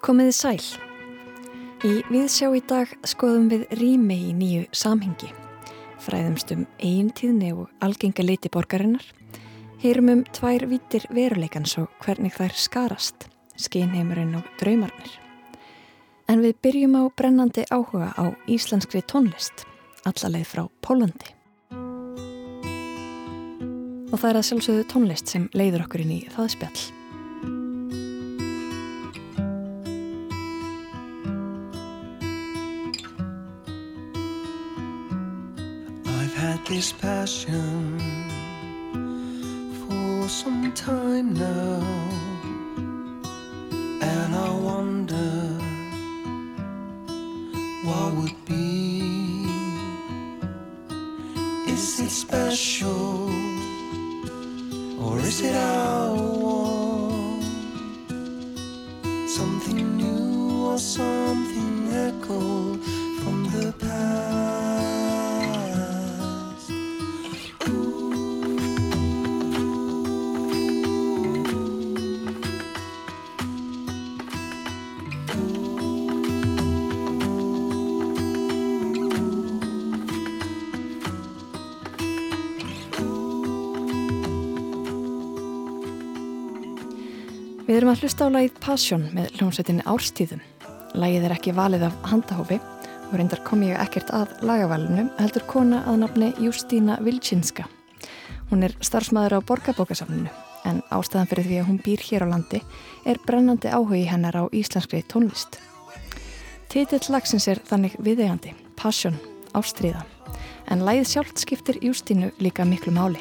Komiði sæl. Í viðsjá í dag skoðum við rými í nýju samhengi. Fræðumst um eintíðni og algenga leiti borgarinnar. Heyrum um tvær vítir veruleikans og hvernig þær skarast, skinheimurinn og draumarnir. En við byrjum á brennandi áhuga á íslenskri tónlist, allarleið frá Pólandi. Og það er að sjálfsögðu tónlist sem leiður okkur inn í það spjall. this passion for some time now, and I wonder what would be. Is it special, is it our one? Something new or something hlusta á lagið Passion með hljómsveitinni Árstíðum. Lagið er ekki valið af handahófi og reyndar kom ég ekkert að lagavalunum heldur kona að nafni Justína Vilčinska. Hún er starfsmæður á Borgabókasafninu en ástæðan fyrir því að hún býr hér á landi er brennandi áhugi hennar á íslenskri tónlist. Titill lagsins er þannig viðegandi, Passion, Ástríða, en lagið sjálft skiptir Justínu líka miklu máli.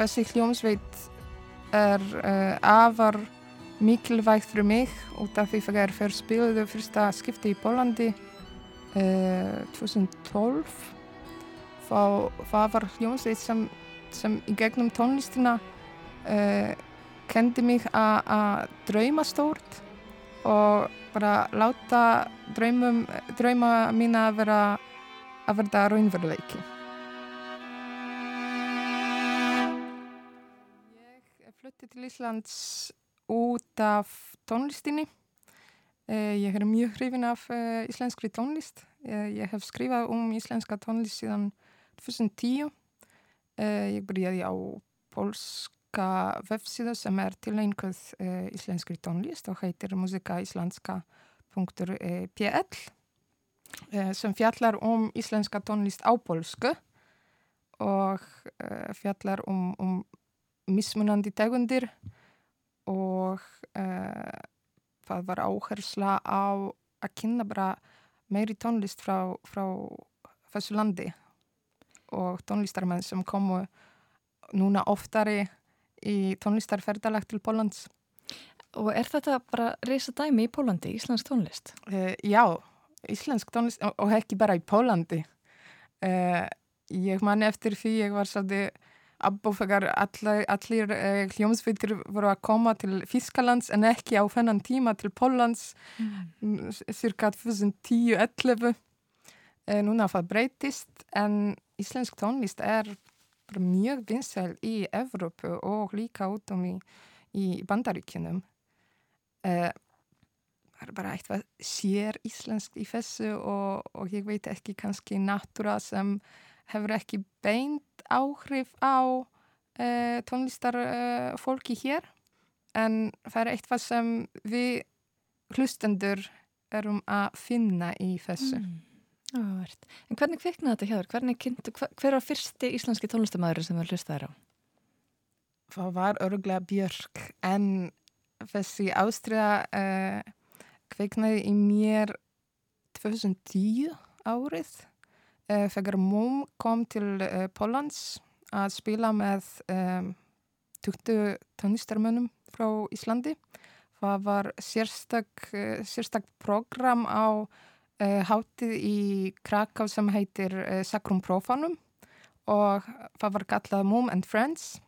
Þessi hljómsveit er uh, afar mikilvægt fyrir mig út af því að er fyrir spiluðu fyrsta skipti í Pólandi uh, 2012 það var hljómsveit sem, sem í gegnum tónlistina uh, kendi mig að drauma stórt og bara láta drauma mín að vera að verða raunveruleiki flutti til Íslands út af tónlistinni. Uh, ég er mjög hrifin af uh, íslenskri tónlist. Uh, ég hef skrifað um íslenska tónlist síðan 2010. Ég byrjaði á polska vefsíðu sem er tileinkuð íslenskri tónlist og heitir musikaislandska.pl sem fjallar um íslenska tónlist á polsku og fjallar um, um mismunandi tegundir og uh, það var áhersla á að kynna bara meiri tónlist frá, frá þessu landi og tónlistarmenn sem komu núna oftari í tónlistarferðalag til Pólans. Og er þetta bara reysa dæmi í Pólandi, íslensk tónlist? Uh, já, íslensk tónlist og ekki bara í Pólandi. Uh, ég man eftir því ég var svolítið abbófegar allir, allir eh, hljómsveitir voru að koma til Fískalands en ekki á þennan tíma til Póllands. Mm. cirka 2010-11 eh, núna það breytist en íslensk tónlist er mjög vinsæl í Evrópu og líka út um í, í bandaríkjunum. Eh, það er bara eitthvað sér íslensk í þessu og, og ég veit ekki kannski náttúra sem hefur ekki beint áhrif á uh, tónlistarfólki uh, hér en það er eitthvað sem við hlustendur erum að finna í þessu. Mm. Áverð. En hvernig kviknaði þetta hjá þér? Kynntu, hver, hver var fyrsti íslenski tónlistamæður sem þú hlustaði á? Það var öruglega Björk en þessi ástriða uh, kviknaði í mér 2010 árið þegar Mum kom til Pólans að spila með um, 20 tónlistarmönnum frá Íslandi. Það var sérstak, sérstak program á hátið í Kraká sem heitir Sacrum Profanum og það var kallað Mum and Friends.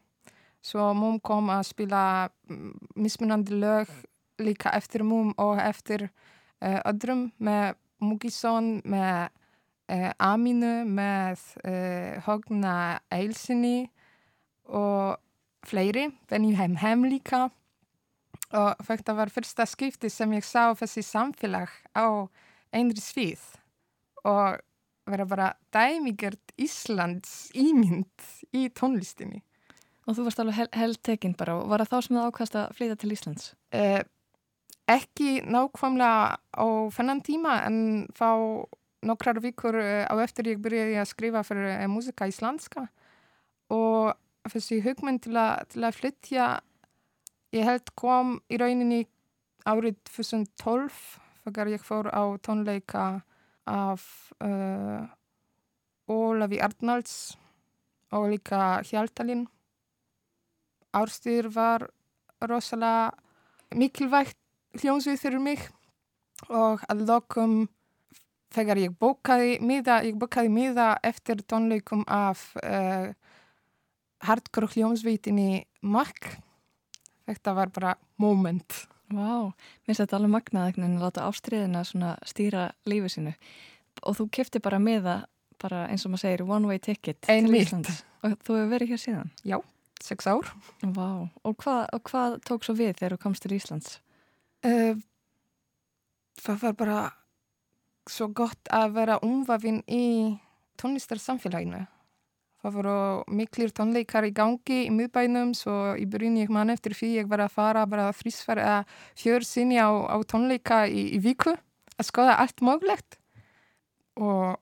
Svo Mum kom að spila mismunandi lög líka eftir Mum og eftir öðrum með Mugisson, með eh, Aminu með eh, Hogna Eilsinni og fleiri, Benjuheim Hem líka og þetta var fyrsta skipti sem ég sá þessi samfélag á einri svið og vera bara dæmigert Íslands ímynd í tónlistinni. Og þú varst alveg heldtekinn bara og var það þá sem það ákvæmst að flytja til Íslands? Eh, ekki nákvæmlega á fennan tíma en þá nokkrar vikur eh, á eftir ég byrjaði að skrifa fyrir eh, músika íslenska. Og þessi hugmynd til til að flytja ég held kom í rauninni árið 2012 þegar ég fór á tónleika af uh, Ólafi Arnalds og líka Hjaltalinn Árstýr var rosalega mikilvægt hljómsvið fyrir mig og að lokum þegar ég bókaði miða, ég bókaði miða eftir tónleikum af uh, hardcore hljómsveitinni Mack þetta var bara moment. Vá, minnst þetta alveg magnað en láta ástriðina stýra lífið sinu og þú kefti bara miða bara eins og maður segir one way ticket Ein til Íslands og þú hefur verið hér síðan? Já, sex ár. Vá, og hvað, og hvað tók svo við þegar þú komst til Íslands? Uh, það var bara svo gott að vera umvafinn í tónlistarsamfélaginu. Það voru miklir tónleikar í gangi í miðbænum svo í byrjun ég man eftir því ég var að fara bara þrísfar eða fjör sinni á, á tónleika í, í viku að skoða allt mögulegt og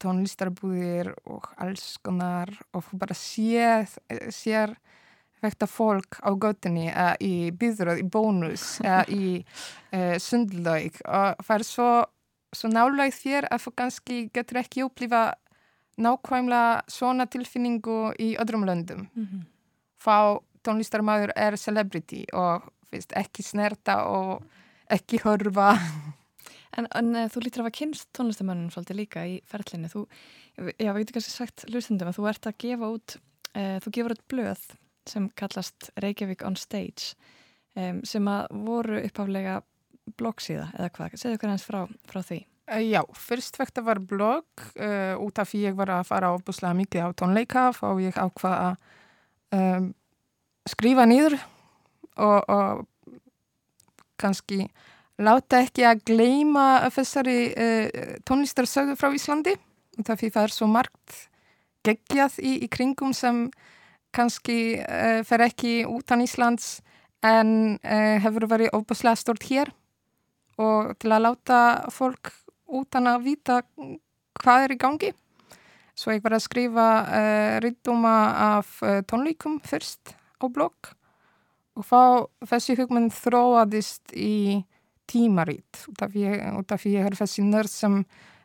tónlistarbúðir og alls konar og bara sér, sér þetta fólk á göttinni í byðröð, í bónus í uh, sundlaug og það er svo svo nálega þér að þú kannski getur ekki upplifa nákvæmlega svona tilfinningu í öðrum löndum. Mm -hmm. Fá tónlistarmæður er celebrity og fyrst, ekki snerta og ekki hörfa. En, en eh, þú lítur að hafa kynst tónlistarmæðunum svolítið líka í ferlinu. Þú, já, við getum kannski sagt hlustundum að þú ert að gefa út, uh, þú gefur út blöð sem kallast Reykjavík on Stage um, sem að voru uppháflega bloggsíða eða hvað? Segðu okkur hans frá, frá því. Uh, já, fyrst vekta var blogg uh, út af því ég var að fara óbúslega mikið á tónleika og ég ákvaða að um, skrifa nýður og, og kannski láta ekki að gleyma þessari uh, tónlistarsögu frá Íslandi og það fyrir svo margt geggjað í, í kringum sem kannski uh, fer ekki utan Íslands en hefur verið óbúslega stort hér og til að láta fólk utan að vita hvað er í gangi. Svo ég var að skrifa uh, rittuma af uh, tónleikum fyrst á blogg og fá þessi hugmynd þróaðist í tímaritt út af því ég er þessi nörd sem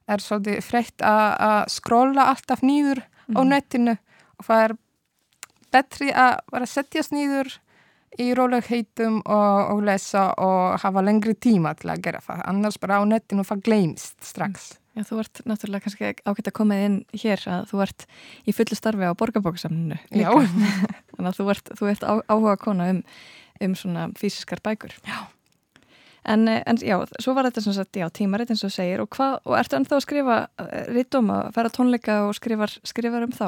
er svolítið freytt að skróla alltaf nýður mm. á mhm. netinu og það er betri að vera setjast nýður í rólegheitum og, og lesa og hafa lengri tíma til að gera það. Annars bara á netinu það gleymist strax. Mm. Já, þú ert náttúrulega kannski ágætt að koma inn hér að þú ert í fullu starfi á borgarbóksamninu Já. Þannig að þú ert, þú ert á, áhuga kona um, um svona fysiskar bækur. Já. En, en já, svo var þetta sem sagt, já, tímaritt eins og segir. Og hvað, og ertu ennþá að skrifa eh, rittum að fara tónleika og skrifar, skrifar um þá?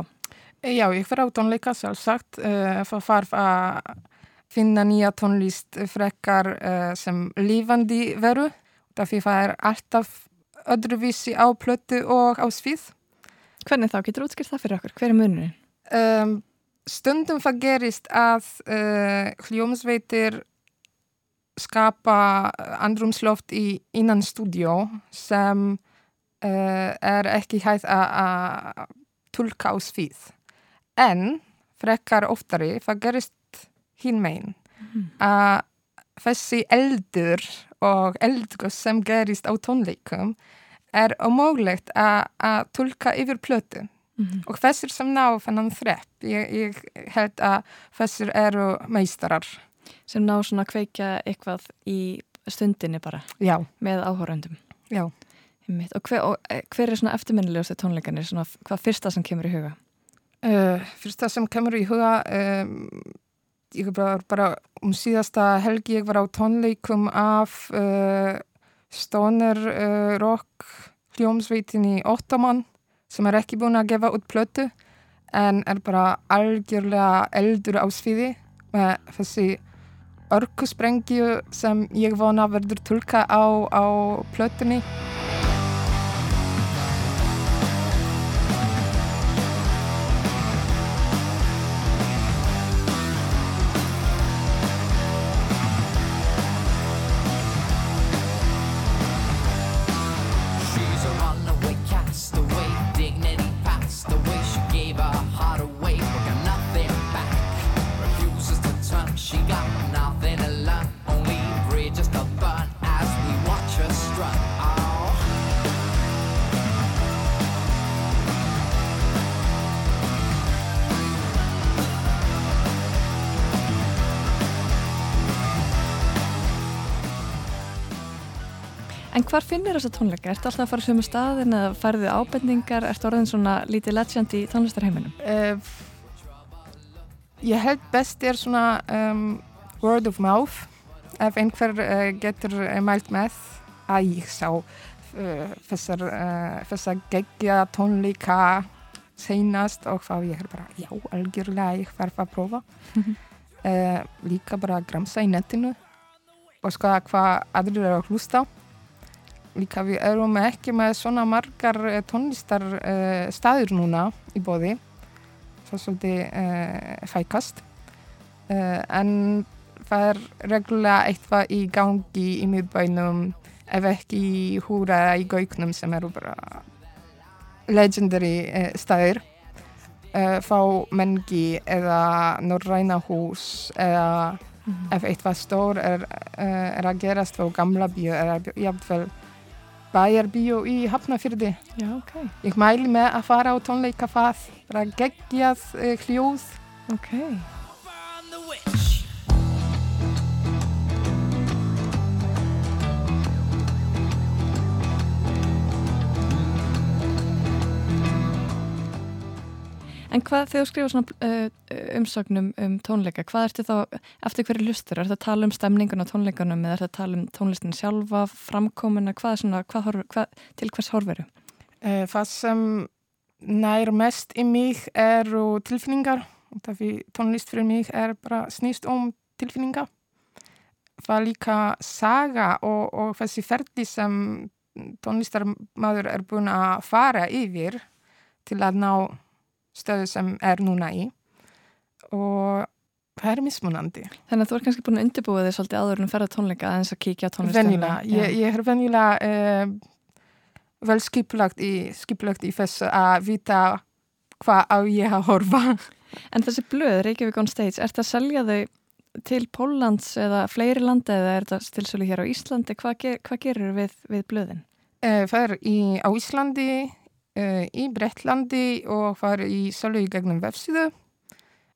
Já, ég fer á tónleika sjálfsagt, uh, það farf að finna nýja tónlist frekar uh, sem lífandi veru, fyrir það er alltaf öðruvísi á plötu og á svið. Hvernig þá getur útskilt það fyrir okkur? Hver er munurinn? Um, stundum það gerist að uh, hljómsveitir skapa andrumsloft í innan stúdjó sem uh, er ekki hægt að tulka á svið. En frekar oftari það gerist hinn megin mm. að þessi eldur og eldur sem gerist á tónleikum er ómögulegt að tulka yfir plötu. Mm -hmm. Og þessir sem ná þennan þrepp, ég, ég held að þessir eru meistarar sem ná svona að kveikja eitthvað í stundinni bara Já. með áhórandum og hver, og eh, hver er svona eftirminnilegustu tónleikanir svona, hvað fyrsta sem kemur í huga? Uh, fyrsta sem kemur í huga um, ég var bara um síðasta helgi ég var á tónleikum af uh, Stoner uh, Rock hljómsveitin í Óttamann sem er ekki búin að gefa út plötu en er bara algjörlega eldur á sviði með þessi örkusprengju sem ég vona verður tulka á, á plötunni En hvar finnir þessa tónleika? Ertu alltaf að fara sömu staðin eða færðu ábendingar? Ertu orðin svona lítið legend í tónlistarheiminum? Uh, ég held best er svona um, word of mouth ef einhver uh, getur uh, mælt með að ég sá þessar, þessar geggja tónleika seinast og þá ég er bara já, algjörlega ég þarf að prófa líka bara að gramsa í netinu og skoða hvað aðrir eru að hlusta á líka við erum ekki með svona margar eh, tónlistar uh, staður núna í bóði svo svolítið uh, fækast. Uh, en það er reglulega eitthvað í gangi í miðbænum ef ekki í húra eða í gauknum sem eru bara legendary staðir. Fá mengi eða norræna hús eða mm -hmm. ef eitthvað stór er, er að gerast á gamla bíu eða jafnvel bæjarbíu í Hafnafyrdi Já, ok. Ég mæli með að fara á tónleika það, bara geggjað uh, hljóð. Ok. En hvað þegar þú skrifur svona uh, umsögnum um tónleika, hvað ertu þá eftir hverju lustur? Er þetta að tala um stemningun á tónleikunum eða er þetta að tala um tónlistin sjálfa, framkomuna, hvað er svona, hvað horf, hvað, til hvers horfiru? Uh, það sem nær mest í mig eru tilfinningar. Tónlist fyrir mig er bara snýst um tilfinningar. var líka saga og, og þessi ferdi sem tónlistarmadur er búin að fara yfir til að ná stöðu sem er núna í og það er mismunandi. Þannig að þú er kannski búin að undirbúa þig svolítið áður en ferða tónleika aðeins að kíkja á tónlistarna. Venjulega, ég, ég er venjulega uh, vel skipulagt í, í þess að vita hvað á ég að horfa. En þessi blöð, Reykjavík on Stage, er þetta að selja þau til Póllands eða fleiri landa eða er þetta stilsölu hér á Íslandi? Hvað, ger, hvað gerur við, við blöðin? Uh, það er í, á Íslandi, í Brettlandi og er í sölu í gegnum vefsíðu.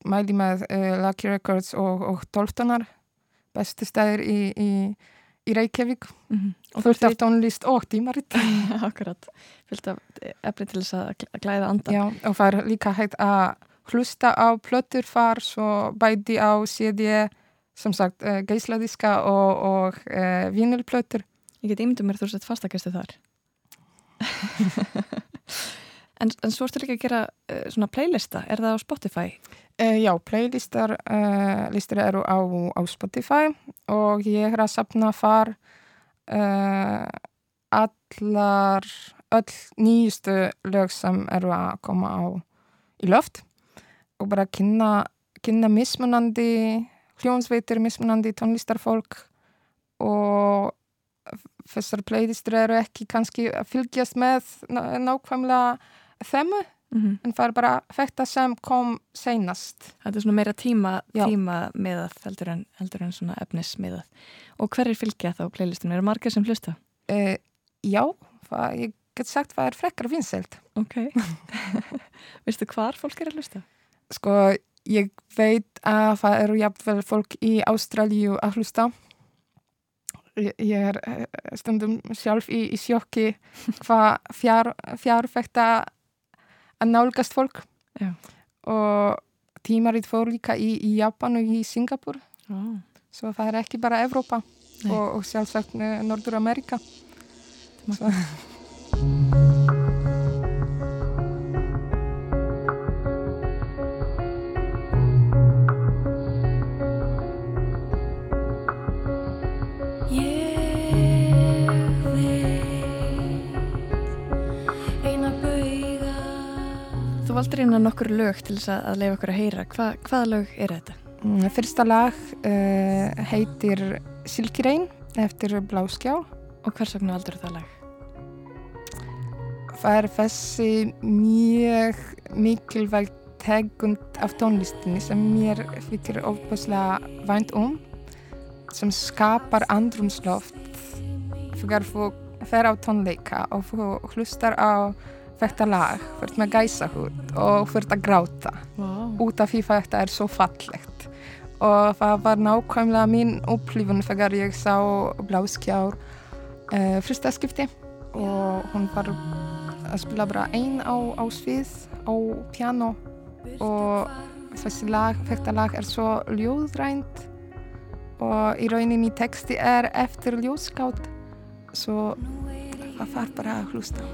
Mæli með uh, Lucky Records og, og Tolftonar, bestu stæðir í, í, í Reykjavík. Mm -hmm. Og fullt af tónlist og tímaritt. Akkurat, fullt af efni til þess að glæða anda. Já, og er líka hægt að hlusta á plötur far, svo bæti á CD, sem sagt, geisladiska og, og uh, vinilplötur. Ég get ímyndum mér þú sett fastakæstu þar. en, en svo ertu líka að gera uh, svona playlista, er það á Spotify? já, playlistar listur eru á, á Spotify og ég er að sapna far allar, öll nýjustu lög sem eru að koma á í löft og bara kynna, kynna mismunandi hljónsveitir, mismunandi tónlistarfólk og þessar playlistur eru ekki kannski að fylgjast með nákvæmlega þemmu mm -hmm. en það er bara þetta sem kom seinast. Þetta er svona meira tíma, tíma meðað heldur en, heldur en svona efnis meðað. Og hver er fylgjað þá playlistunum? Er það margir sem hlusta? Uh, já, það, ég get sagt hvað er frekkar vinselt. Ok. Vistu hvar fólk er að hlusta? Sko, ég veit að það eru jafnvel fólk í Ástralíu að hlusta. Ég, er stundum sjálf í, í sjokki hvað fjár, fjárfækta að nálgast fólk. Já. og tímaritt fór líka í, í Japan og í Singapur. Oh. svo það er ekki bara Evrópa og, og sjálfsagt Norður Amerika Þú valdur inn að nokkur lög til þess að leiða okkur að heyra. Hva, hvaða lög er þetta? Mm, fyrsta lag uh, heitir Silkirein eftir Bláskjál. Og hvers vegna valdur það lag? Það er þessi mjög mikilvægt tegund af tónlistinni sem mér fyrir ofbúslega vænt um sem skapar andrumsloft þegar þú fer á tónleika og þú hlustar á þetta lag fyrir með gæsahút og fyrir að gráta. Wow. út af því að þetta er svo fallegt. Og það var nákvæmlega mín upplifun þegar ég sá Bláskjár uh, fyrsta skipti. Og hún var að spila bara einn á, á svið á piano. Og þessi lag, þetta lag er svo ljóðrænt. Og í rauninni texti er eftir ljóðskátt svo það var bara að hlusta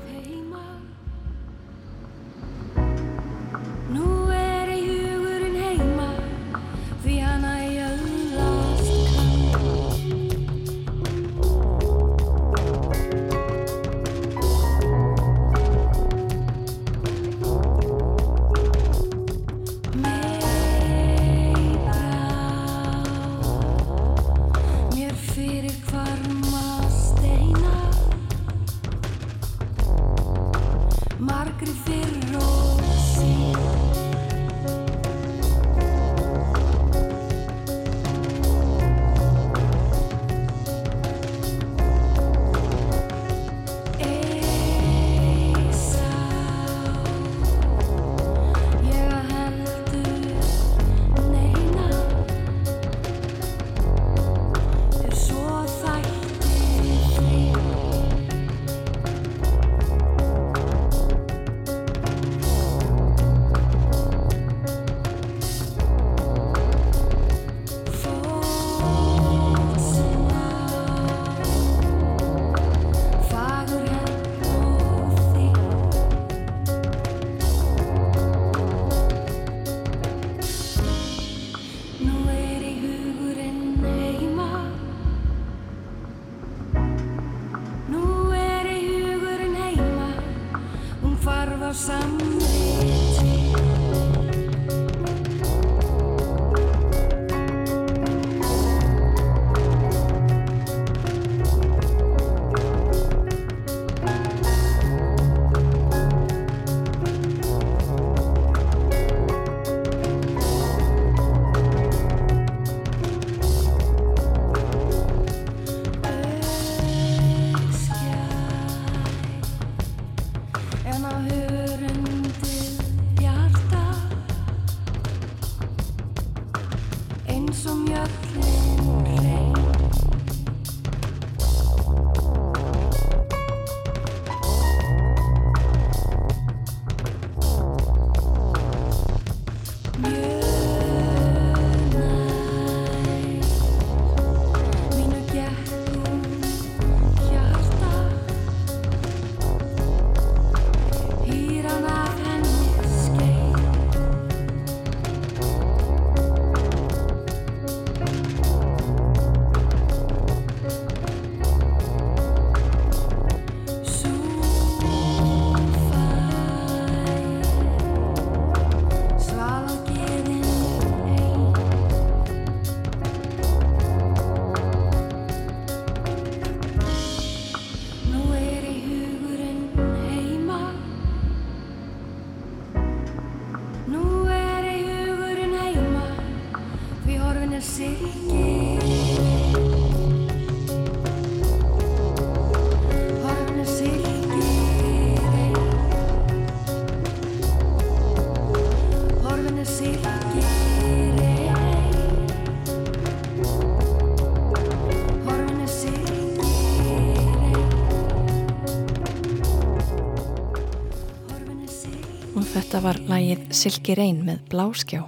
lagið Silki Reyn með Bláskjá.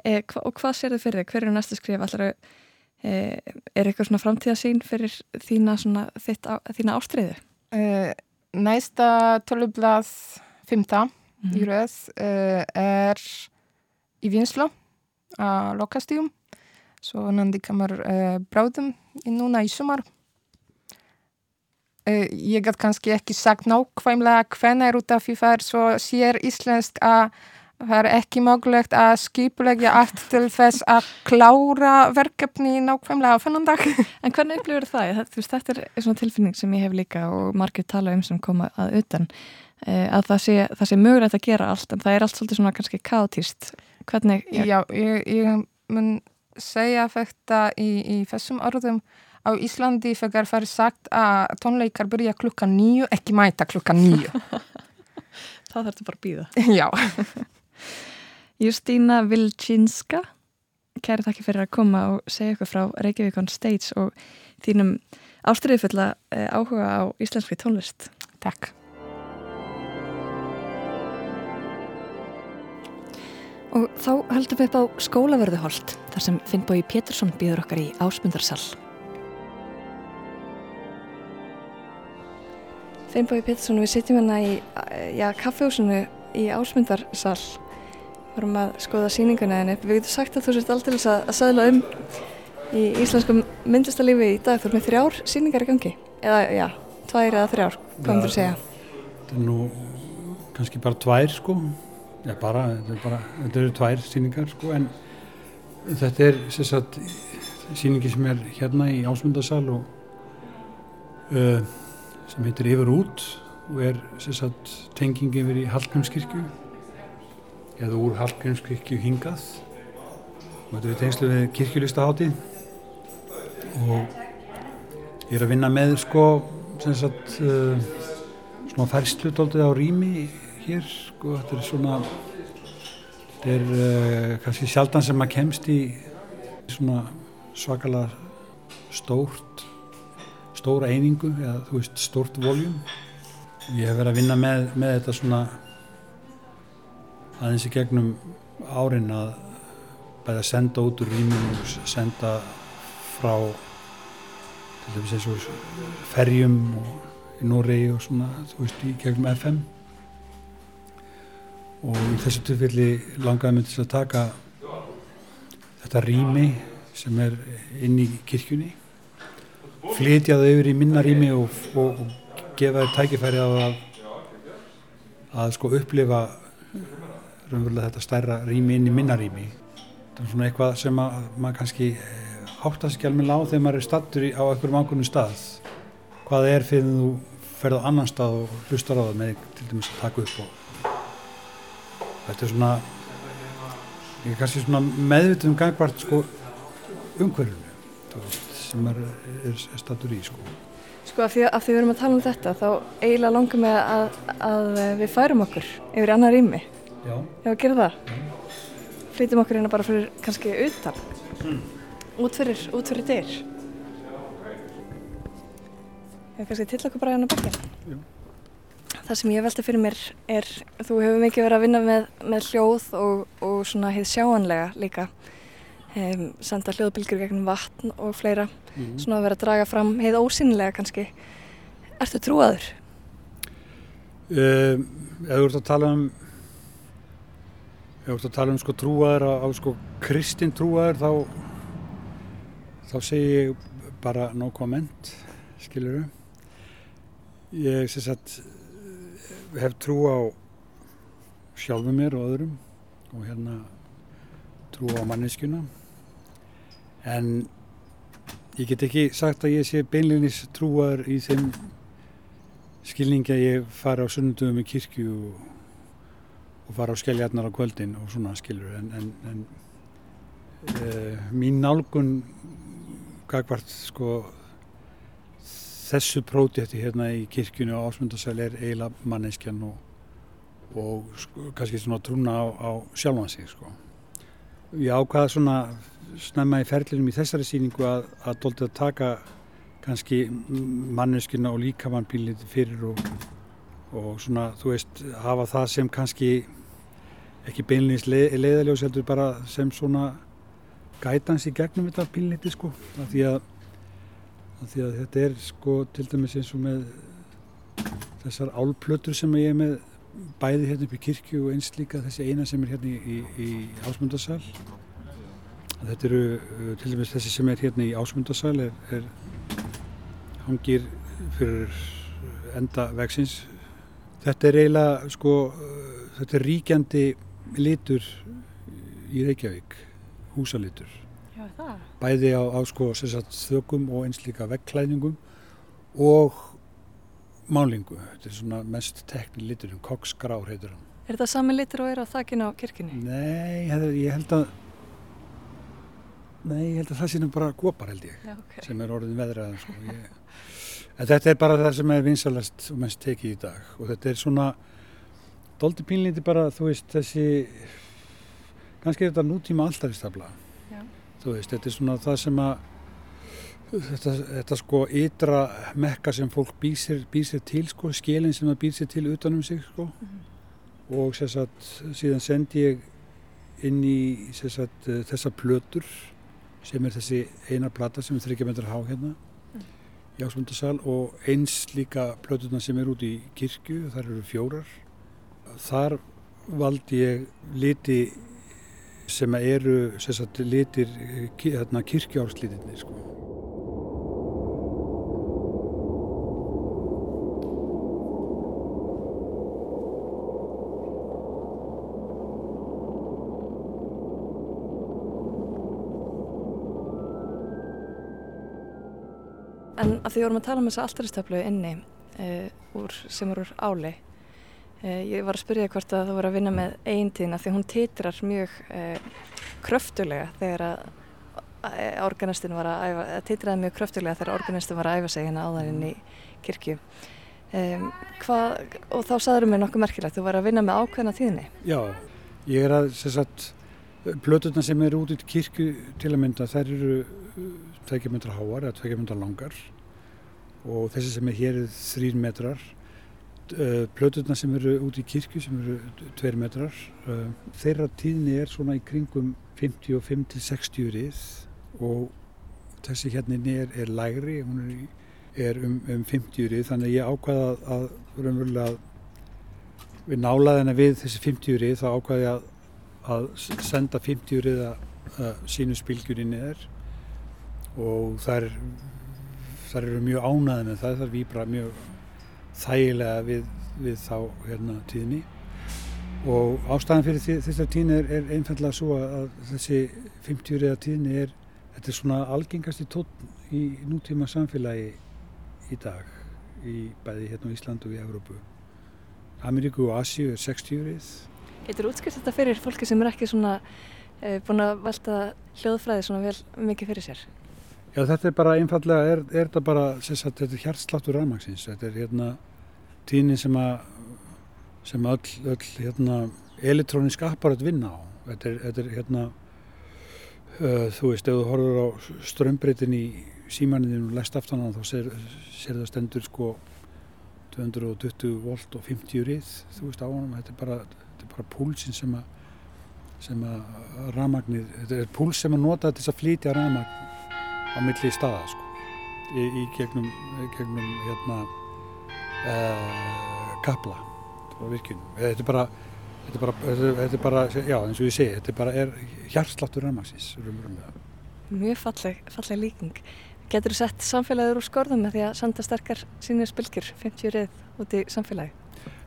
E, hva, og hvað sér þið fyrir þig? Hver eru næstu skrif? Allar, e, er eitthvað svona framtíðasýn fyrir þína, svona, þitt, á, þína ástriðu? Uh, næsta tölublað fymta í röð uh, er í vinslu á lokastíum svo nandi kamar uh, bráðum í núna í sumar ég get kannski ekki sagt nákvæmlega hvenær út af því það er svo sér íslensk að það er ekki mögulegt að skipulegja allt til þess að klára verkefni nákvæmlega á fennan dag En hvernig upplifur það? Þetta, þú veist, þetta er svona tilfinning sem ég hef líka og margir tala um sem koma að utan e, að það sé, það sé mögulegt að gera allt en það er allt svolítið svona kannski kaotíst. Hvernig, Já, ég, ég mun segja þetta í, í þessum orðum á Íslandi þegar það er sagt að tónleikar byrja klukkan nýju, ekki mæta klukkan nýju. það þarf þetta bara að býða. Já, Justína Vilčinska, kæri þakki fyrir að koma og segja ykkur frá Reykjavík on Stage og þínum ástriðufulla e, áhuga á íslenski tónlist. takk. Og þá höldum við upp á skólaverðuholt þar sem Finnbói Pétursson býður okkar í ásmundarsal. Finnbói Pétursson, við sitjum hérna í já, kaffehúsinu í ásmundarsal. Vorum að skoða sýninguna en við getum sagt að þú sért aldrei að, að sæðla um í íslenskum myndlistalífi í dag. Þú ert með þrjár sýningar í gangi. Eða, já, tvær eða þrjár, hvað myndur þú segja? Þetta er nú kannski bara tvær sko. Já, bara, þetta, er bara, þetta eru tvær síningar sko en þetta er sem sagt síningi sem er hérna í Ásmundarsal og uh, sem heitir Yfir út og er sagt tenging yfir í Hallgrímskirkju eða úr Hallgrímskirkju hingað. Og þetta er tengslu við kirkjulistaháttið og ég er að vinna með sko sagt uh, svona færslu dóltið á rými hér sko, þetta er svona þetta er uh, kannski sjaldan sem maður kemst í svona svakalega stórt stóra einingu eða þú veist stórt voljum. Ég hef verið að vinna með, með þetta svona aðeins í gegnum árin að bæða að senda út úr rýmum og senda frá til dæmis eins og ferjum og í Noregi og svona, þú veist, í gegnum FM og í þessu tilfelli langaði mig til að taka þetta rými sem er inn í kirkjunni flytja það yfir í minna rými og, og, og gefa þau tækifæri á að að sko upplifa raunverulega þetta stærra rými inn í minna rými. Þetta er svona eitthvað sem að, maður kannski áttast ekki alveg á þegar maður er stattur á einhverjum ákveðnum stað. Hvað það er fyrir þú ferð á annan stað og hlustar á það með til dæmis að taka upp og þetta er svona ég er kannski svona meðvitið um gangvart sko umhverfunu sem maður er, stattur í sko Sko af því, því við erum að tala um þetta þá eiginlega langar mig að, að við færum okkur yfir annar rými. Já. Við gerum það? Flytjum okkur hérna bara fyrir kannski utan. Út fyrir, út fyrir dyr. Ef við kannski til okkur bara hérna bakið. Jú. Það sem ég velta fyrir mér er, þú hefur mikið verið að vinna með, með hljóð og, og svona heið sjáanlega líka. Um, senda hljóðbylgjur gegnum vatn og fleira. Mhm. Svona að vera að draga fram heið ósynilega kannski. Ertu trúaður? Um, ef þú ert að tala um ef þú ert að tala um sko trúaður á, á sko kristin trúaður þá þá segi ég bara no comment skilur ég sem sagt hef trú á sjálfu mér og öðrum og hérna trú á manneskjuna en ég get ekki sagt að ég sé beinlinis trúaður í þeim skilningi að ég fara á sunnundum í kirkju og, og fara á skelljarnar á kvöldin og svona skilur en, en, en uh, mín nálgun gagvart sko þessu prótjætti hérna í kirkjunu á ásmundasæl er eiginlega manneskjan og, og sko, kannski svona trúna á, á sjálfan sig sko. Ég ákvaða svona snemma í ferlinum í þessari sýningu að, að dóltið að taka kannski manneskina og líkamann bílið fyrir og, og svona, þú veist, hafa það sem kannski ekki beinleins leið, leiðaljós heldur bara sem svona gætans í gegnum þetta bílniti sko, af því því að þetta er sko til dæmis eins og með þessar álplötur sem ég er með bæði hérna upp í kirkju og eins líka þessi eina sem er hérna í, í, í ásmundarsal þetta eru uh, til dæmis þessi sem er hérna í ásmundarsal er, er hangir fyrir enda vegsins. Þetta er eiginlega, sko, uh, þetta er ríkjandi litur í Reykjavík, húsalitur. Já, það. Bæði á, á sko, þökum og eins líka veggklæðningum og málingu. Þetta er svona mest tekni liturinn, koksgrár heitur hann. Er þetta sami litur og er á þakkinu á kirkjunni? Nei, ég held að, nei, ég held að það sé nú bara gópar held ég. Já, ok. sem er orðin veðraðan sko. ég... en þetta er bara það sem er vinsalast og mest tekið í dag og þetta er svona doldi pínlíti bara þú veist þessi kannski er þetta nútíma alltaristafla Já. þú veist þetta er svona það sem að þetta, þetta sko ytra mekka sem fólk býr sér til sko skilin sem það býr sér til utanum sig sko og sem sagt síðan sendi ég inn í sagt, eh, þessar plötur sem er þessi eina plata sem er 30 metrar há hérna í Ásmundarsal og eins líka plötuna sem er út í kirkju, þar eru fjórar. Þar valdi ég liti sem eru sem sagt, litir eh, hérna, kirkjárslítirnir sko. En að því vorum að tala um þessa alltaristöflu inni uh, úr, sem er úr áli uh, ég var að spyrja hvort að þú voru að vinna með eintíðina því hún titrar mjög uh, kröftulega þegar að að organistin var að æfa, að titraði mjög kröftulega þegar organistin var að æfa sig hérna áðan inn í kirkju. Um, hvað, og þá saður mér nokkuð merkilegt, þú var að vinna með ákveðna tíðni. Já, ég er að sagt, plötuna sem eru út í kirkju til að mynda, þær eru tvekja metrar háar eða tvekja metrar langar og þessi sem er hér er þrýr metrar. Plötuna sem eru út í kirkju sem eru tveir metrar. Eh, þeirra tíðni er svona í kringum 55 til 60 rið. Og þessi hérna er, er lægri hún er, er um, um 50 rið. Þannig að ég ákvaða að, að að við nálaðina við þessi 50 rið þá ákvaði ég að, að senda 50 rið að sínu spilgjur inn í þær og þær eru mjög ánæði með það, þær víbra mjög þægilega við, við þá hérna tíðni. Og ástæðan fyrir þessar tíðni er, er einfallega svo að, þessi 50 riða tíðni er þetta er svona algengasti tótt í nútíma samfélagi í dag í bæði hérna á Íslandu og í Evrópu. Ameríku og Asíu er 60 rið. Getur útskrift þetta fyrir fólki sem er ekki svona uh, búin að velta hljóðfræði svona vel mikið fyrir sér Já, þetta er bara einfallega, er, er þetta bara, sagt, þetta er hjartsláttur rafmagsins. Þetta er hérna tíðnin sem að, sem öll, öll hérna elektrónisk apparat vinna á. Þetta er, þetta er hérna, uh, þú veist, ef þú horfur á strömbreytin í símaninu og lest aftan á þá sér, sér það stendur sko 220 volt og 50 rið, þú veist, á honum. Þetta er bara, þetta er bara púlsin sem að sem að ramagnir, þetta er púls sem að nota til að flytja ramagn á milli staða sko, í, í gegnum, gegnum hérna uh, kapla á virkjunum. Þetta er bara, þetta er bara, þetta er bara, já eins og ég segi, þetta er bara hjartsláttur ramagsins. Mjög falleg, falleg líking. Getur þú sett samfélagið úr skorðum með því að senda sterkar sínir spilkir 50 rið út í samfélagi?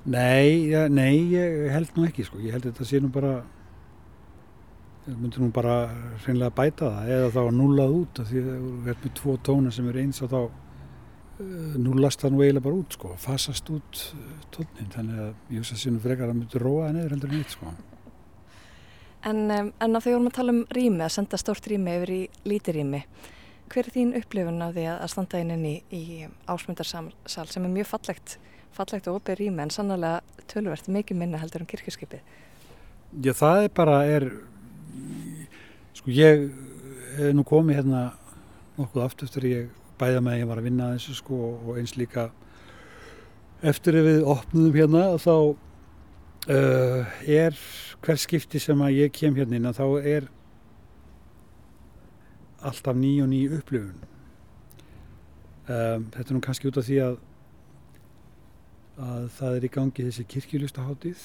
Nei, ja, nei, ég held nú ekki sko, ég held þetta sé nú bara myndir nú bara hreinlega bæta það eða þá nullað út því að þú verður með tvo tóna sem er eins og þá uh, nullast það nú eiginlega bara út sko, fasast út uh, tónin þannig að að sínum frekar að myndir róa það neður heldur en eitt sko. En, en að því vorum að tala um rými, að senda stórt rými yfir í lítið rými, hver er þín upplifun af því að standa inn í, í ásmundarsal sem er mjög fallegt, fallegt og opið rými en sannlega tölvert mikið minna heldur um kirkjuskipið? Já það er bara, er Sko ég hef nú komið hérna nokkuð aftur eftir ég bæða með að ég var að vinna að þessu sko og eins líka eftir að við opnum hérna þá uh, er hver skipti sem að ég kem hérna inn að þá er alltaf ný og ný upplifun. Um, þetta er nú kannski út af því að að það er í gangi þessi kirkjulustahátið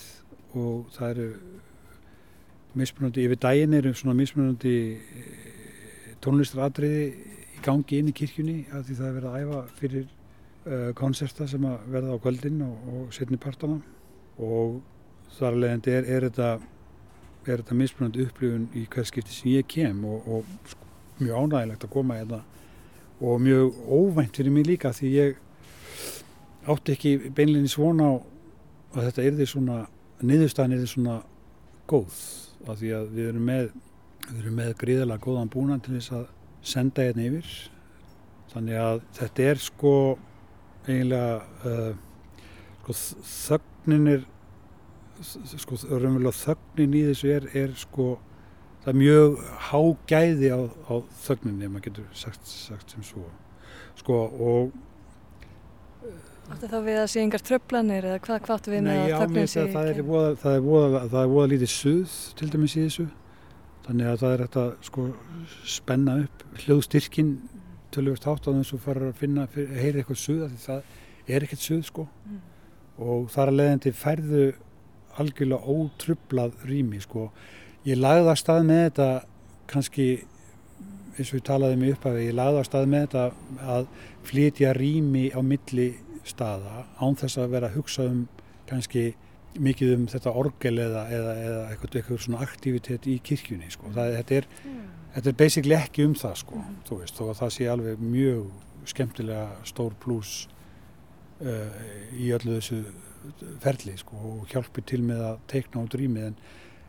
og það eru mismunandi, yfir daginn eru svona mismunandi tónlistaratriði í gangi inn í kirkjunni af því það er verið að æfa fyrir uh, konserta sem að verða á kvöldin og, og setni partana og þar leðandi er, er þetta er þetta mismunandi upplifun í hverskipti sem ég kem og, og sko, mjög ánægilegt að koma hérna. Og mjög óvænt fyrir mig líka því ég átti ekki beinleginni svona á að þetta er því svona niðurstaðin er því svona góð af því að við erum með, við erum með gríðalega góðan búnan til þess að senda hérna yfir. Þannig að þetta er sko eiginlega uh, sko þögnin er sko raunverulega þögnin í þessu er, er sko það er mjög hágæði á, á þögninni, maður getur sagt, sagt sem svo. Sko og Áttu þá við að sé yngar tröflanir eða hvað hváttu við Nei, með að þögnin mér sé að það er voða, það er voða, það er voða lítið suð til dæmis í þessu þannig að það er að sko spenna upp hljóðstyrkin tölvöld hátt á þess að fara að finna, heyra eitthvað suð það er ekkert suð sko Mm. og þar að leiðandi færðu algjörlega ótrublað rými sko. Ég lagði að stað með þetta kannski eins og ég talaði mig upp af ég lagði að stað með þetta að flytja rými á milli staða án þess að vera að hugsa um kannski mikið um þetta orgel eða, eða, eða eitthvað, eitthvað svona aktivitet í kirkjunni sko. það, þetta, er, þetta er basically ekki um það sko, þú veist, þó að það sé alveg mjög skemmtilega stór pluss uh, í öllu þessu ferli sko, og hjálpi til með að teikna út rýmið en,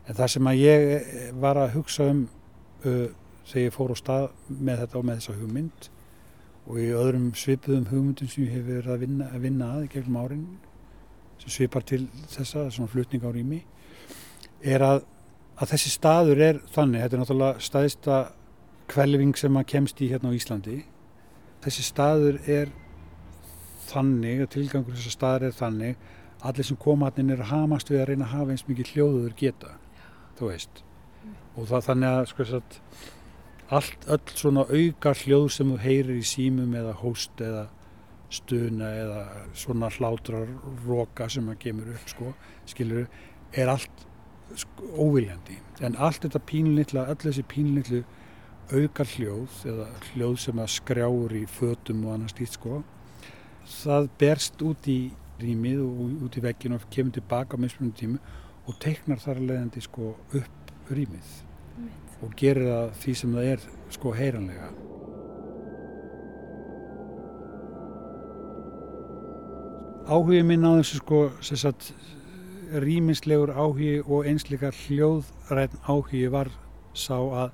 en það sem að ég var að hugsa um uh, þegar ég fór á stað með þetta og með þessa hugmynd og í öðrum svipuðum hugmyndum sem ég hef verið að vinna að, vinna að gegnum árin sem svipar til þessa, svona flutning á rými er að, að þessi staður er þannig, þetta er náttúrulega staðista kvelving sem að kemst í hérna á Íslandi. Þessi staður er þannig, að tilgangur þessar staður er þannig allir sem koma hann er að hamast við að reyna að hafa eins mikið hljóðuður geta þú veist. Og það þannig að sko satt, allt, öll svona auka hljóð sem þú heyrir í símum eða hóst eða stuna eða svona hlátrar roka sem að kemur upp sko, skilur er allt sko, óviljandi. En allt þetta pínlitla, öll þessi pínlitlu auka hljóð eða hljóð sem að skrjáur í fötum og annars lít sko það berst út í rýmið og út í veggin og kemur tilbaka á mismunum tímu og teiknar þar að leiðandi sko upp rýmið og gerir það því sem það er sko heyranlega. Áhugið minn á þessu sko sagt, rýmislegur áhugi og einsleika hljóðræn áhugi var sá að,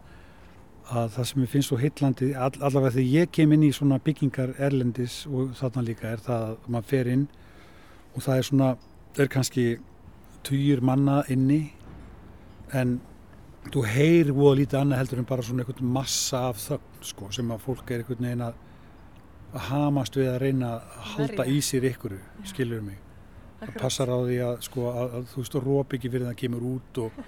að það sem ég finnst svo heitlandi all, allavega þegar ég kem inn í svona byggingar erlendis og þarna líka er það að maður fer inn og það er svona, það er kannski týjur manna inni en þú heyr voða lítið annað heldur en bara svona einhvern massa af þögn sko, sem að fólk er einhvern veginn að að hamast við að reyna að halda í sér ykkur, skilur mig? Það passar á því að, sko, að, að þú veist, róp ekki fyrir það kemur út og,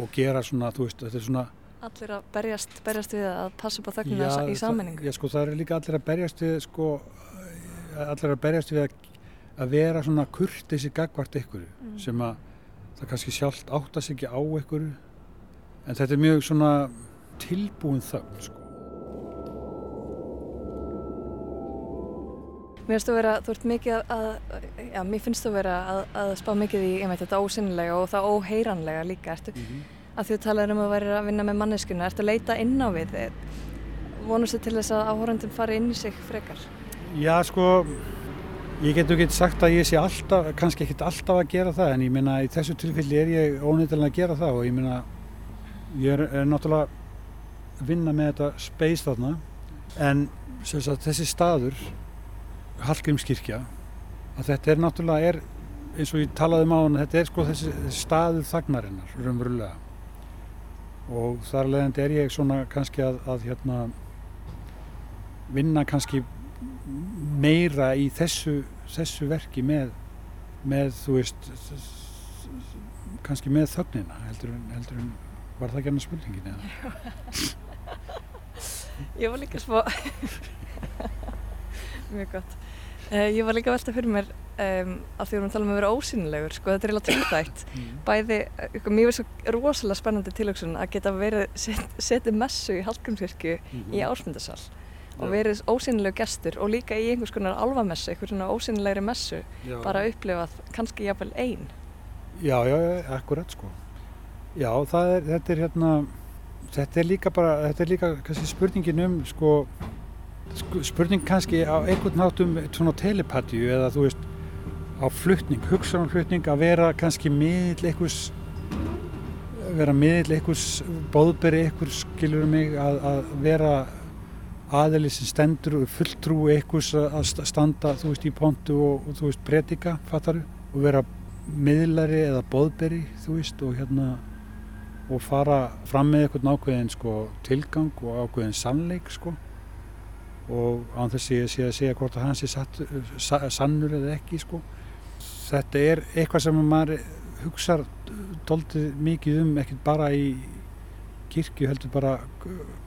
og gera svona, þú veist, þetta er svona Allir að berjast, berjast við að passa upp á þögnuna í sammenningu. Já, sko, það er líka allir að berjast við, sko, allir að berjast við að, að vera svona kurteisi gagvart ykkur Mm. sem að það kannski sjálft áttast ekki á ykkur en þetta er mjög svona tilbúin þögn, sko. Mér finnst þú vera, þú ert mikið að, já, mér finnst þú vera að, að spá mikið í einmitt þetta ósynlega og það óheyranlega líka. Ertu, að þú talar um að vera að vinna með manneskuna, ertu að leita inn á við? Vonustu til þess að áhórandum fari inn í sig frekar? Já, sko, ég get ekki sagt að ég sé alltaf, kannski ekkit alltaf að gera það, en ég meina í þessu tilfelli er ég ónýttilega að gera það og ég meina, ég er, er náttúrulega að vinna með þetta space þarna, en sagt, þessi staður, Hallgrímskirkja, að þetta er náttúrulega, er, eins og ég talaði um á hann, þetta er sko þessi, þessi staður þagnarinnar, raunverulega. Og þar leðandi er ég svona kannski að, að hérna, vinna kannski meira í þessu, þessu verki með, með þú veist kannski með þögnina heldur en var það ekki annað spurningin eða? Ég var líka svo Mjög gott. Uh, Ég var líka að velta fyrir mér um, að því við erum að tala um að vera ósynilegur sko, þetta er eiginlega tvíþætt. Bæði, uh, mér finnst svo rosalega spennandi tilöksun að geta verið set, setið messu í Hallgrímskirkju í ásmundasal og verið ósynilegu gestur og líka í einhvers konar alvamessu, einhvers svona ósynilegri messu já, bara upplifað kannski jafnvel ein. Já, já, já, akkurat sko já, er, þetta er hérna þetta er líka bara, þetta er líka kannski spurningin um sko spurning kannski á einhvern nátt um svona telepatíu eða þú veist á flutning, hugsanarflutning að vera kannski miðl einhvers vera miðl einhvers bóðberi einhvers skilur mig að, að vera aðeli sem stendur og fulltrúi einhvers að að sta- standa þú veist í pontu og, og þú veist predika fattaru og vera miðlari eða bóðberi þú veist og hérna og fara fram með einhvern ákveðin sko, tilgang og ákveðin sannleik sko. og án þess að ég sé að hvort að hans er satt, sa, sannur eða ekki sko. þetta er eitthvað sem maður hugsar doldið mikið um ekkert bara í kirkju heldur bara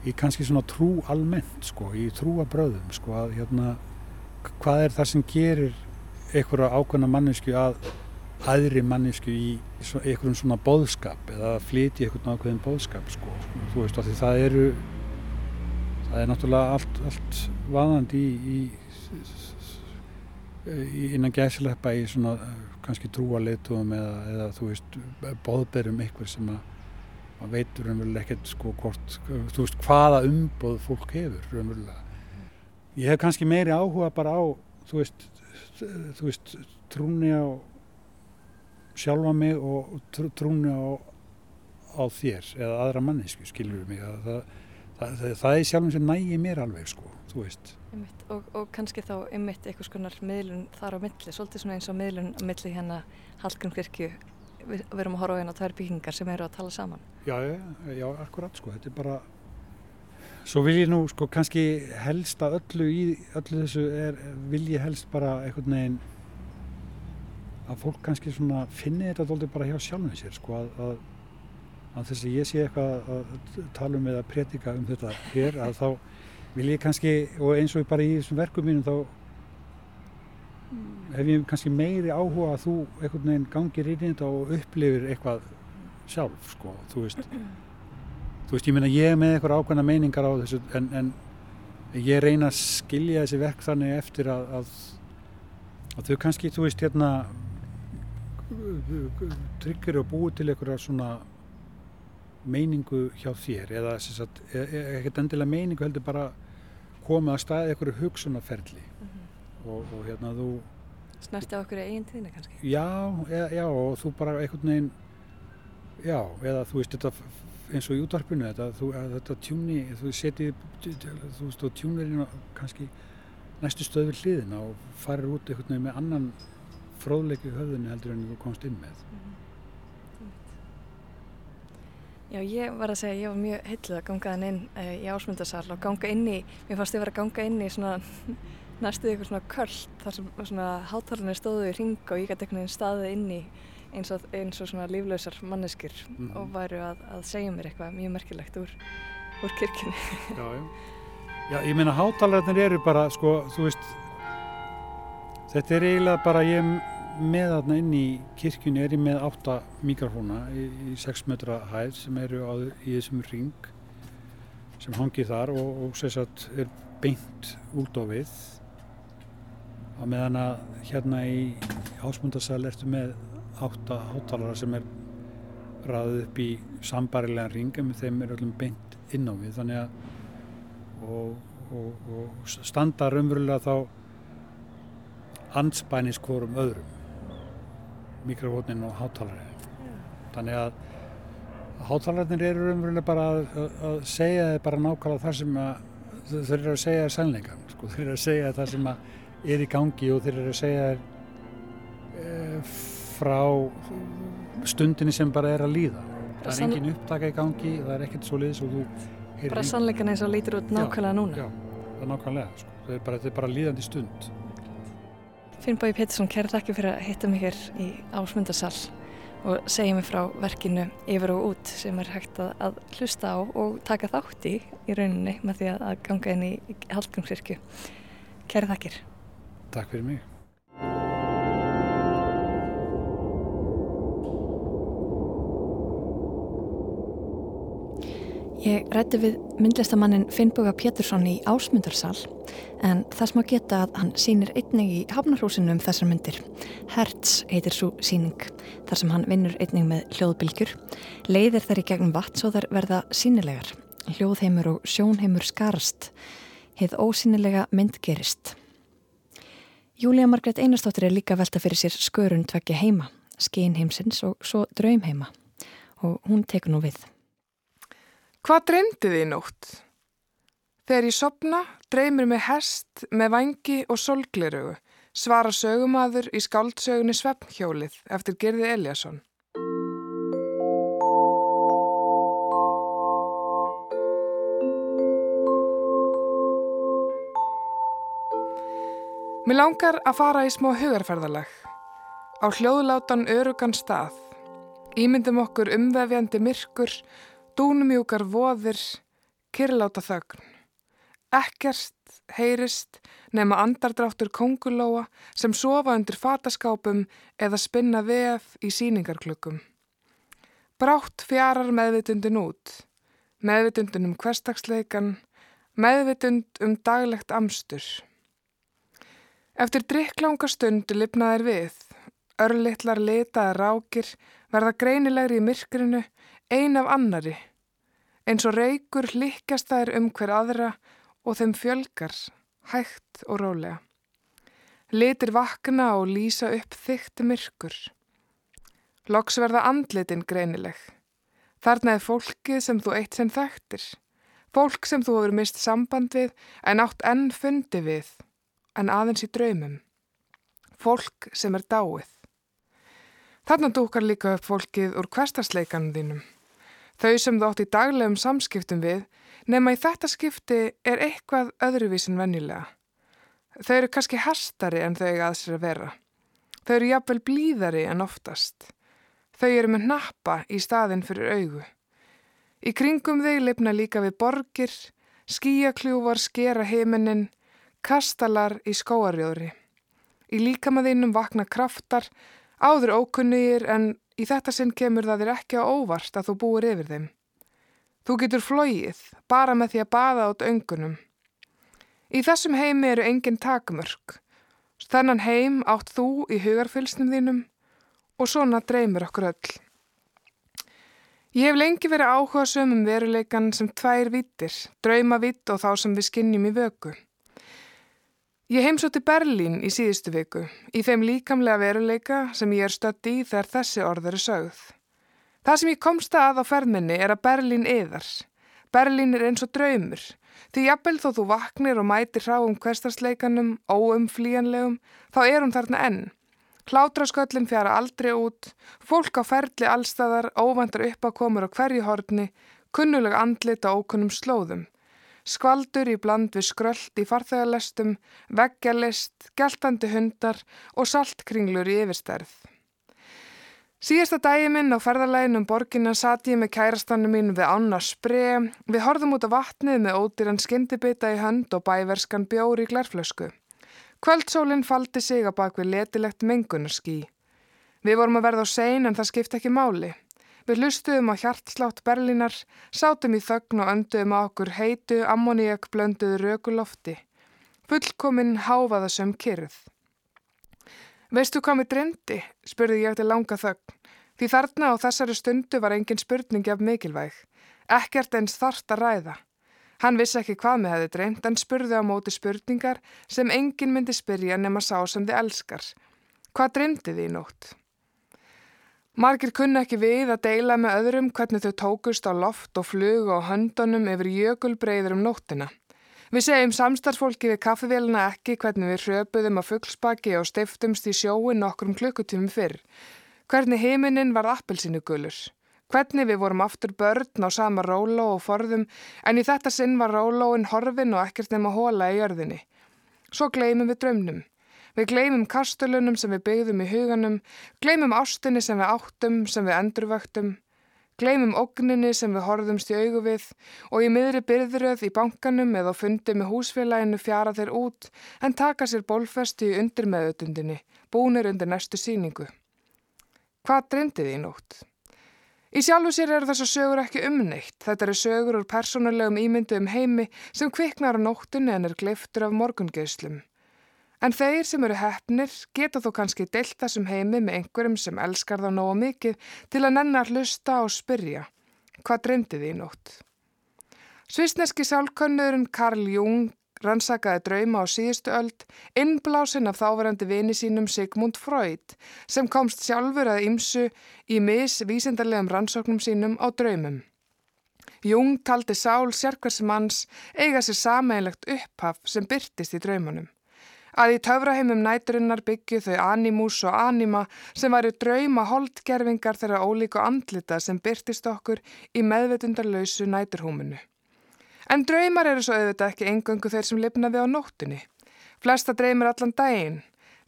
í kannski svona trú almennt sko, í trúabröðum sko, að hérna hvað er það sem gerir einhverja ákveðna mannesku að aðri mannesku í einhverjum svona bóðskap eða að flytja einhvern ákveðin bóðskap sko. þú veist, því það eru það er náttúrulega allt, allt vaðandi í, í, innan gæsileppa í svona kannski trúaleitum eða, eða þú veist bóðberum einhver sem að maður veitur raunverulega ekkert sko hvort, þú veist hvaða umboð fólk hefur raunverulega. Ég hef kannski meiri áhuga bara á, þú veist, þú veist, trúni á sjálfa mig og trú, trúni á, á þér eða aðra mannesku, skilur mig. Það, það, það, það, það er sjálfum sem nægi mér alveg, sko, þú veist. einmitt, og, og kannski þá einmitt einhvers konar miðlun þar á milli svolítið svona eins og miðlun á milli hérna Hallgrímskirkju við, við erum að horfa á hérna tvær byggingar sem eru að tala saman Já, já, já, akkurat, sko, þetta er bara, svo vil ég nú, sko, kannski helst að öllu í, öllu þessu er, vil ég helst bara einhvern veginn að fólk kannski svona finni þetta dóldi bara hjá sjálfum sér, sko, að, að, að þess að ég sé eitthvað að tala um eða predika um þetta hér, að þá vil ég kannski, og eins og bara í þessum verkum mínum þá hef ég kannski meiri áhuga að þú einhvern veginn gangir inn í þetta og upplifir eitthvað sjálf, sko, þú veist. Þú veist, ég meina ég er með eitthvað ákveðna meiningar á þessu en, en ég reyna að skilja þessi verk þannig eftir að, að, að þau kannski, þú veist, hérna tryggir og búið til einhverja svona meiningu hjá þér eða sem sagt, e- e- ekkert endilega meiningu heldur bara komið að staði einhverju hugsunarferli. Og, og hérna þú snerti á okkur eigin tíðina kannski? Já, já, já, og þú bara einhvern veginn, já, eða þú veist þetta eins og í útvarpinu, þetta, þú, þetta tjúni, þú setið, þú veist, þú tjúnir kannski næstu stöð við hliðina og farir út einhvern veginn með annan fróðleik í höfðinu heldur en þú komst inn með. Já, ég var að segja ég var mjög heitluð að ganga inn uh, í ásmundarsal og ganga inn í, mér fannst ég vera að ganga inn í svona næstuði eitthvað svona köld þar sem svona hátalarnir stóðu í ring og ég gæti einhvern veginn staðið inn í eins og, eins og svona líflausar manneskir Mhm. og væru að, að segja mér eitthvað mjög merkilegt úr, úr kirkjunni. Já, já. Já, ég meina hátalarnir eru bara, sko, þú veist, þetta er eiginlega bara, ég með þarna inn í kirkjunni, er ég með átta mikrofóna í, í 6 metra hæð sem eru á, í þessum ring sem hangir þar og, og sem sagt er beint út á við. Á meðan að hérna í ásmundarsal ertu með átta hátalara sem er raðið upp í sambarilegan ring en þeim er öllum beint inn á við þannig að og, og, og standa raunverulega þá anspænis hvorum öðrum mikrofónin og hátalarinn þannig að hátalarnir eru raunverulega bara að, að, segja þið bara nákvæmlega það sem að þeir eru að segja þér sannleikan sko. þeir eru að segja það sem að er í gangi og þeir eru að segja þér e, frá stundinni sem bara er að líða það er engin upptaka í gangi það er ekkert svo liðs og þú Bara sannleikan eins og lítur út nákvæmlega núna. Já, það er nákvæmlega, sko. Það er bara, er bara líðandi stund. Finnbói Pettersson, kæra þakki fyrir að hitta mig hér í ásmundarsal og segja mig frá verkinu yfir og út sem er hægt að, að hlusta á og taka þátt í í rauninni með því að, að ganga inn í Hallgrímskirkju. Kæra þakkir. Takk fyrir mig. Ég rætti við myndlistamannin Finnboga Pétursson í Ásmundarsal en þess má geta að hann sýnir einnig í Hafnarhúsinu um þessar myndir. Hertz heitir svo síning þar sem hann vinnur einnig með hljóðbylgjur. Leiðir þær í gegnum vatn svo þær verða sínilegar. Hljóðheimur og sjónheimur skarast. Heið ósýnilega mynd gerist. Júlía Margrét Einarstóttir er líka velta fyrir sér skörun tveggja heima, skein heimsins og svo draumheima og hún tekur nú við. Hvað dreymdi þið í nótt? Þegar ég sopna, dreymir mig hest með vangi og solglerugu, svara sögumadur í skáldsögunni Svefnhjólið eftir Gerði Eliasson. Mér langar að fara í smá hugarferðalag. Á hljóðlátan örugan stað. Ímyndum okkur umvefjandi myrkur, dúnumjúkar voðir, kyrláta þögn. Ekkert heyrist nema andardráttur kongulóa sem sofa undir fataskápum eða spinna vef í síningarklukkum. Brátt fjarar meðvitundin út, meðvitundin um hverstagsleikan, meðvitund um daglegt amstur. Eftir drikklanga stund lifnaðir við, örlittlar litaðar rákir verða greinilegri í myrkrinu ein af annari, eins og reykur líkjast þær um hver aðra og þeim fjölgar, hægt og rólega. Litir vakna og lýsa upp þykti myrkur. Loks verða andlitin greinileg. Þarna er fólkið sem þú eitt sem þekktir. Fólk sem þú hefur mist samband við en átt enn fundi við, en aðeins í draumum. Fólk sem er dáið. Þarna dúkar líka upp fólkið úr hverstarsleikanum þínum. Þau sem þú átt í daglegum samskiptum við, nema í þetta skipti er eitthvað öðruvísin vennilega. Þau eru kannski hastari en þau eiga að sér að vera. Þau eru jafnvel blíðari en oftast. Þau eru með nappa í staðin fyrir augu. Í kringum þau lifna líka við borgir, skíakljúvar skera heiminin, kastalar í skóarjóðri. Í líkamaðinum vakna kraftar, áður ókunnugir en í þetta sinn kemur það þér ekki á óvart að þú búir yfir þeim. Þú getur flóið bara með því að baða át öngunum. Í þessum heimi eru engin takmörk. Þennan heim átt þú í hugarfylsnum þínum og svona dreymir okkur öll. Ég hef lengi verið áhuga sömum veruleikan sem tvær vittir, draumavitt og þá sem við skinnjum í vöku. Ég heimsótti Berlín í síðustu viku, í þeim líkamlega veruleika sem ég er stött í þegar þessi orð eru sögð. Það sem ég komst að á ferðminni er að Berlín yðar. Berlín er eins og draumur, því jafnvel þó þú vaknir og mætir hráum hverstarsleikanum, óumflíjanlegum, þá er hún þarna enn. Hlátrasköllin fjara aldrei út, fólk á ferli allstæðar, óvandar uppakomur á hverju horni, kunnuleg andlit á ókunnum slóðum. Skvaldur í bland við skröld í farþegarlestum, veggjalist, geltandi hundar og saltkringlur í yfirsterð. Síðasta dagi minn á ferðarlegin um borginna satt ég með kærastannu mín við ána sprei, við horfum út á vatnið með ódýran skyndibita í hönd og bæverskan bjóri í glærflösku. Kvöldsólinn faldi sig að bak við letilegt mengunarský. Við vorum að verða á sein en það skipti ekki máli. Við hlustuðum á hjartslátt Berlínar, sátum í þögn og önduðum á okkur heitu, ammoníak blönduðu rökulofti. Fullkominn háfaða sem kyrð. Veistu hvað mér dreymdi? spurði ég til langa þögn. Því þarna á þessari stundu var engin spurningi af mikilvæg. Ekkert eins þart að ræða. Hann vissi ekki hvað með hefði dreymt en spurði á móti spurningar sem engin myndi spyrja nema sá sem þið elskar. Hvað dreymdi þið í nótt? Margir kunna ekki við að deila með öðrum hvernig þau tókust á loft og flug og höndunum yfir jökulbreyður um nóttina. Við segjum samstarfsfólki við kaffevélina ekki hvernig við hröpuðum á fuggspaki og stiftumst í sjóin nokkrum klukkutímum fyrr. Hvernig heiminin var appelsinu gulur. Hvernig við vorum aftur börn á sama róló og forðum en í þetta sinn var rólóin horfin og ekkert nema hóla í jörðinni. Svo gleymum við draumnum. Við gleymum kastulunum sem við byggðum í huganum, gleymum ástinni sem við áttum, sem við endurvöktum, gleymum ógninni sem við horfðumst í augu við og í miðri byrðröð í bankanum eða fundi með húsfélaginu fjara þeir út en taka sér bólfestu í undirmeðutundinni, búnir undir næstu síningu. Hvað dreymdi því nótt? Í sjálfu sér eru þessar sögur ekki umneitt. Þetta eru sögur úr persónulegum ímyndu um heimi sem kviknar á nóttunni en er gleiftur af morgungeyslum. En þeir sem eru hefnir geta þó kannski deilt þessum heimi með einhverjum sem elskar þá nógu mikið til að nennar hlusta og spyrja. Hvað dreymdi því nótt? Svisneski sálkönnurinn Karl Jung rannsakaði drauma á síðustu öld innblásin af þáverandi vini sínum Sigmund Freud sem komst sjálfur að ymsu í misvísendarlegum rannsóknum sínum á draumum. Jung taldi sál sérkværs manns eiga sér sameinlegt upphaf sem byrtist í draumunum að í töfraheimum næturinnar byggju þau animus og anima sem væri drauma holdgerfingar þeirra ólíku andlita sem byrtist okkur í meðvetundarlausu næturhúminu. En draumar eru svo auðvitað ekki engöngu þeir sem lifnaði á nóttunni. Flesta dreymir allan daginn.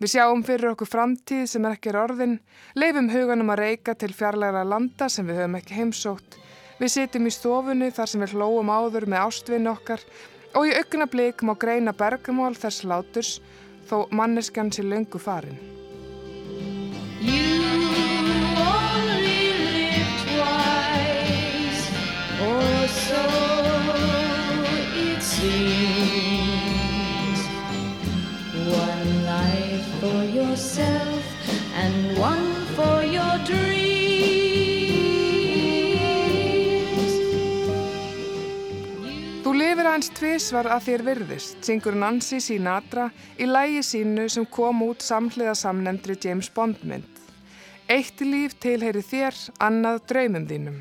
Við sjáum fyrir okkur framtíð sem er ekki orðin, leifum huganum að reyka til fjarlæra landa sem við höfum ekki heimsótt. Við sitjum í stofunni þar sem við hlóum áður með ástvinn okkar og í augna blik má greina bergamál þess láturs þó manneskjan sé löngu farin. Aðeins tvísvar að þér virðist, syngur Nancy Sinatra í lægi sínu sem kom út samhliða samnefndri James Bond mynd. Eitt líf tilheyri þér, annað draumum þínum.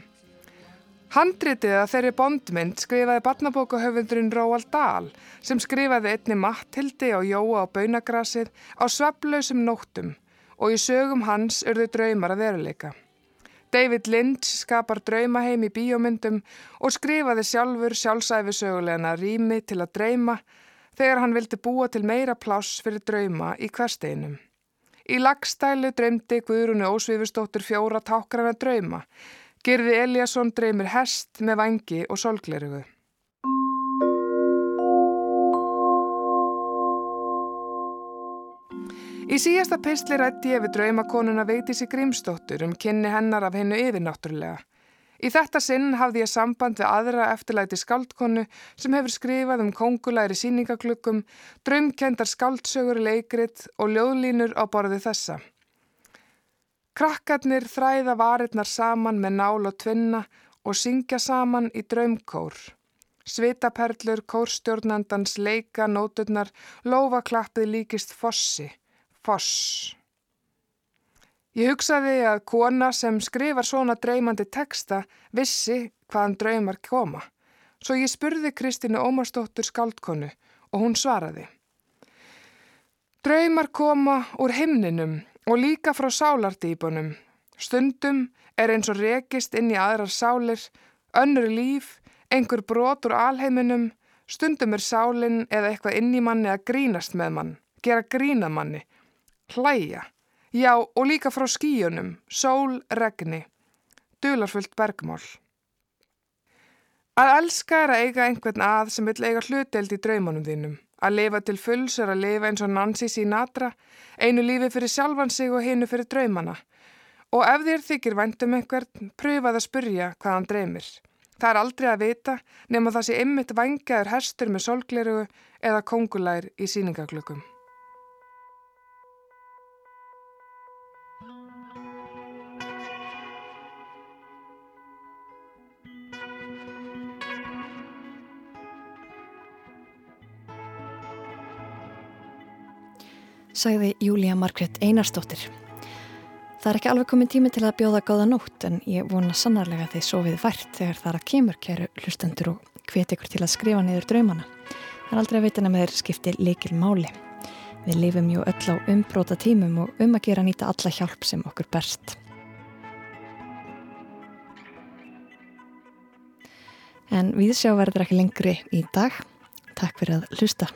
Handritið að þeirri bondmynd skrifaði barnabókahöfundurinn Róald Dahl sem skrifaði einni Mattildi og Jóa á baunagrasið á sveflausum nóttum og í sögum hans urðu draumar að veruleika. David Lynch skapar draumaheim í bíómyndum og skrifaði sjálfur sjálfsæfisögulegana rými til að drauma þegar hann vildi búa til meira pláss fyrir drauma í hversteinum. Í lagstælu draumdi Guðrúnu Ósvífustóttur fjóra tákrana drauma. Girði Eliasson draumir hest með vangi og solglerugu. Í síðasta pistli rætti ég við draumakonuna Vigdísi Grímsdóttur um kynni hennar af hennu yfirnáttúrulega. Í þetta sinn hafði ég samband við aðra eftirlæti skáldkonu sem hefur skrifað um kongulæri síningaglöggum, draumkendar skáldsögur leikrit og ljóðlínur á borði þessa. Krakkarnir þræða varirnar saman með nál og tvinna og syngja saman í draumkór. Svitaperlur, kórstjórnandans, leika, nóturnar, lofaklappið líkist fossi. Foss. Ég hugsaði að kona sem skrifar svona dreymandi teksta vissi hvaðan draumar koma. Svo ég spurði Kristínu Ómarsdóttur skaldkonu og hún svaraði. Draumar koma úr himninum og líka frá sálardýpunum. Stundum er eins og rekist inn í aðrar sálir, önnur líf, einhver brot úr alheiminum, stundum er sálinn eða eitthvað inn í manni að grínast með mann, gera grína manni, hlæja, já og líka frá skíunum, sól, regni, dularfullt bergmál. Að elska er að eiga einhvern að sem vil eiga hluteld í draumanum þínum. Að lifa til fulls er að lifa eins og Nancy Sinatra, einu lífi fyrir sjálfan sig og hinu fyrir draumana. Og ef þér þykir vendum einhvern, pröfað að spurja hvað hann dreymir. Það er aldrei að vita nema það sé ymmit vangaður herstur með solglerugu eða kongulær í síningaglökum. Sagði Júlía Margret Einarstóttir. Það er ekki alveg komin tími til að bjóða gáða nótt en ég vona sannarlega að þið sofið vært þegar það er að kemur kæru hlustendur og hvet ykkur til að skrifa niður draumana. Það er aldrei að veitina með þeir skipti leikil máli. Við lifum jú öll á umbróta tímum og um að gera nýta alla hjálp sem okkur berst. En við sjá verður ekki lengri í dag. Takk fyrir að hlusta.